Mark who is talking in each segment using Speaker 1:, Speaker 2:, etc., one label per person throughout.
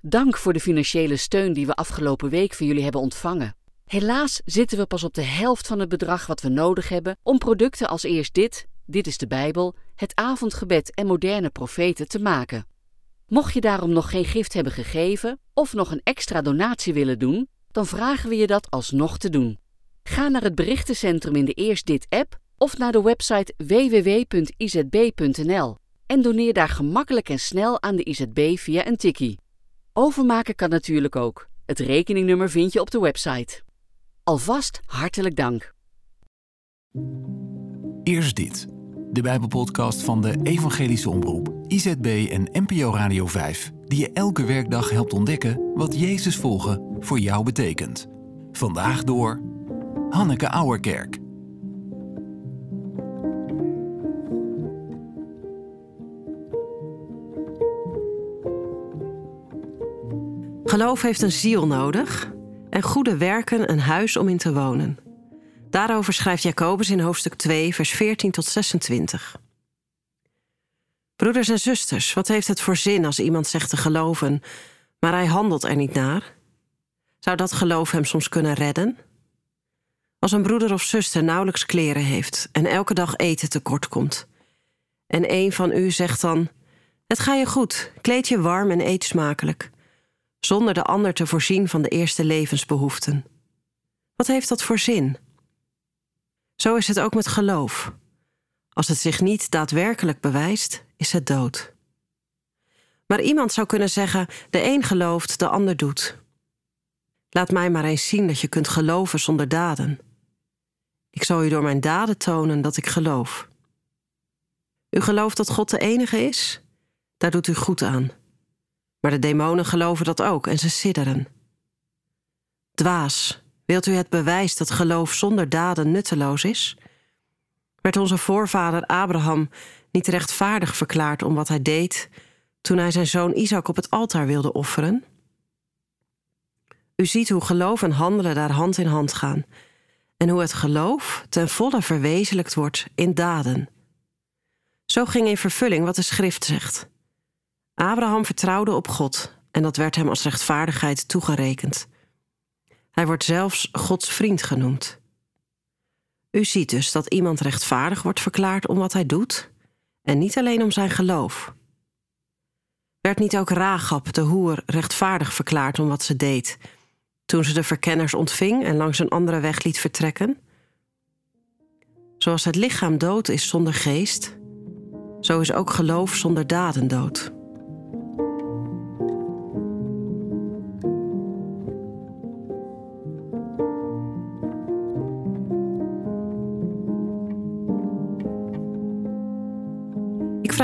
Speaker 1: Dank voor de financiële steun die we afgelopen week van jullie hebben ontvangen. Helaas zitten we pas op de helft van het bedrag wat we nodig hebben om producten als eerst dit, dit is de Bijbel, het avondgebed en moderne profeten te maken. Mocht je daarom nog geen gift hebben gegeven of nog een extra donatie willen doen, dan vragen we je dat alsnog te doen. Ga naar het berichtencentrum in de Eerst Dit app of naar de website www.izb.nl en doneer daar gemakkelijk en snel aan de IZB via een tikkie. Overmaken kan natuurlijk ook. Het rekeningnummer vind je op de website. Alvast hartelijk dank.
Speaker 2: Eerst dit. De Bijbelpodcast van de Evangelische Omroep, IZB en NPO Radio 5, die je elke werkdag helpt ontdekken wat Jezus volgen voor jou betekent. Vandaag door Hanneke Auerkerk.
Speaker 3: Geloof heeft een ziel nodig en goede werken een huis om in te wonen. Daarover schrijft Jacobus in hoofdstuk 2, vers 14 tot 26. Broeders en zusters, wat heeft het voor zin als iemand zegt te geloven, maar hij handelt er niet naar? Zou dat geloof hem soms kunnen redden? Als een broeder of zuster nauwelijks kleren heeft en elke dag eten tekort komt, en een van u zegt dan: Het ga je goed, kleed je warm en eet smakelijk zonder de ander te voorzien van de eerste levensbehoeften. Wat heeft dat voor zin? Zo is het ook met geloof. Als het zich niet daadwerkelijk bewijst, is het dood. Maar iemand zou kunnen zeggen: de een gelooft, de ander doet. Laat mij maar eens zien dat je kunt geloven zonder daden. Ik zal u door mijn daden tonen dat ik geloof. U gelooft dat God de enige is? Daar doet u goed aan. Maar de demonen geloven dat ook en ze sidderen. Dwaas, wilt u het bewijs dat geloof zonder daden nutteloos is? Werd onze voorvader Abraham niet rechtvaardig verklaard om wat hij deed toen hij zijn zoon Isaac op het altaar wilde offeren? U ziet hoe geloof en handelen daar hand in hand gaan en hoe het geloof ten volle verwezenlijkt wordt in daden. Zo ging in vervulling wat de schrift zegt. Abraham vertrouwde op God en dat werd hem als rechtvaardigheid toegerekend. Hij wordt zelfs Gods vriend genoemd. U ziet dus dat iemand rechtvaardig wordt verklaard om wat hij doet en niet alleen om zijn geloof. Werd niet ook Ragab, de hoer, rechtvaardig verklaard om wat ze deed, toen ze de verkenners ontving en langs een andere weg liet vertrekken? Zoals het lichaam dood is zonder geest, zo is ook geloof zonder daden dood.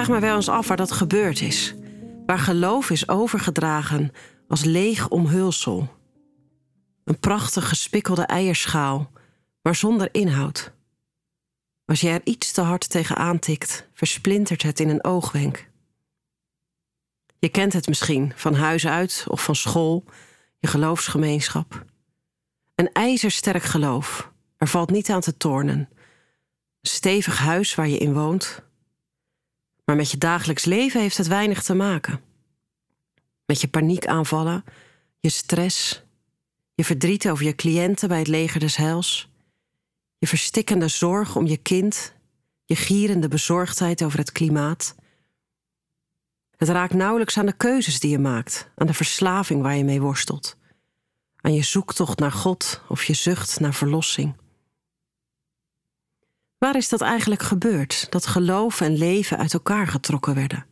Speaker 3: Vraag me wel eens af waar dat gebeurd is. Waar geloof is overgedragen als leeg omhulsel. Een prachtig gespikkelde eierschaal, maar zonder inhoud. Als je er iets te hard tegen aantikt, versplintert het in een oogwenk. Je kent het misschien van huis uit of van school, je geloofsgemeenschap. Een ijzersterk geloof, er valt niet aan te tornen. Een stevig huis waar je in woont, maar met je dagelijks leven heeft het weinig te maken. Met je paniekaanvallen, je stress, je verdriet over je cliënten bij het leger des heils, je verstikkende zorg om je kind, je gierende bezorgdheid over het klimaat. Het raakt nauwelijks aan de keuzes die je maakt, aan de verslaving waar je mee worstelt, aan je zoektocht naar God of je zucht naar verlossing. Waar is dat eigenlijk gebeurd, dat geloof en leven uit elkaar getrokken werden?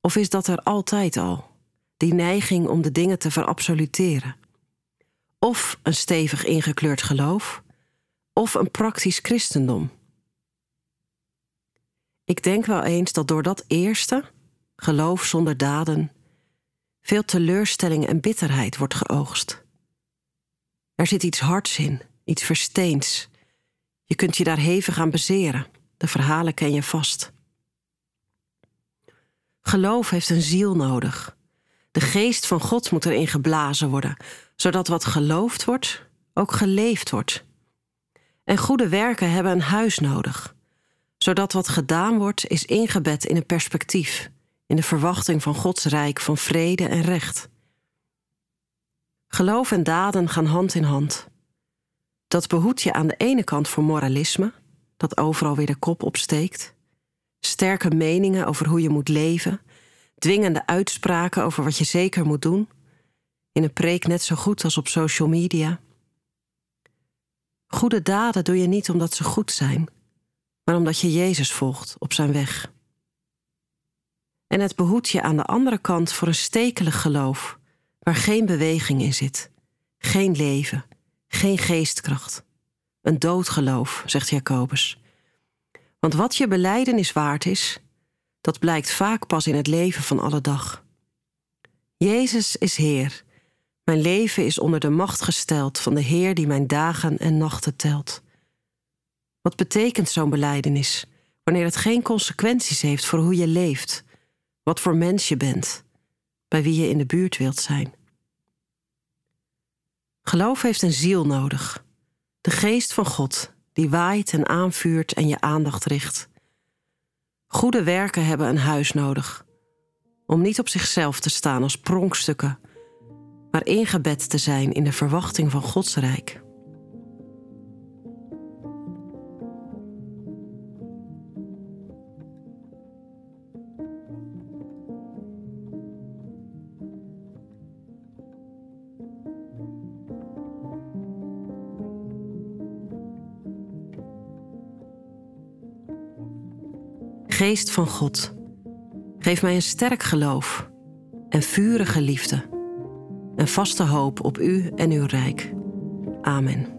Speaker 3: Of is dat er altijd al, die neiging om de dingen te verabsoluteren? Of een stevig ingekleurd geloof, of een praktisch christendom? Ik denk wel eens dat door dat eerste, geloof zonder daden, veel teleurstelling en bitterheid wordt geoogst. Er zit iets hards in, iets versteens je kunt je daar hevig aan bezeren. De verhalen ken je vast. Geloof heeft een ziel nodig. De geest van God moet erin geblazen worden, zodat wat geloofd wordt, ook geleefd wordt. En goede werken hebben een huis nodig, zodat wat gedaan wordt is ingebed in een perspectief, in de verwachting van Gods rijk van vrede en recht. Geloof en daden gaan hand in hand. Dat behoedt je aan de ene kant voor moralisme, dat overal weer de kop opsteekt, sterke meningen over hoe je moet leven, dwingende uitspraken over wat je zeker moet doen, in een preek net zo goed als op social media. Goede daden doe je niet omdat ze goed zijn, maar omdat je Jezus volgt op zijn weg. En het behoedt je aan de andere kant voor een stekelig geloof, waar geen beweging in zit, geen leven, geen geestkracht. Een doodgeloof, zegt Jacobus. Want wat je beleidenis waard is, dat blijkt vaak pas in het leven van alle dag. Jezus is Heer. Mijn leven is onder de macht gesteld van de Heer die mijn dagen en nachten telt. Wat betekent zo'n beleidenis wanneer het geen consequenties heeft voor hoe je leeft, wat voor mens je bent, bij wie je in de buurt wilt zijn? Geloof heeft een ziel nodig, de geest van God, die waait en aanvuurt en je aandacht richt. Goede werken hebben een huis nodig, om niet op zichzelf te staan als pronkstukken, maar ingebed te zijn in de verwachting van Gods rijk. Geest van God, geef mij een sterk geloof en vurige liefde, een vaste hoop op U en Uw rijk. Amen.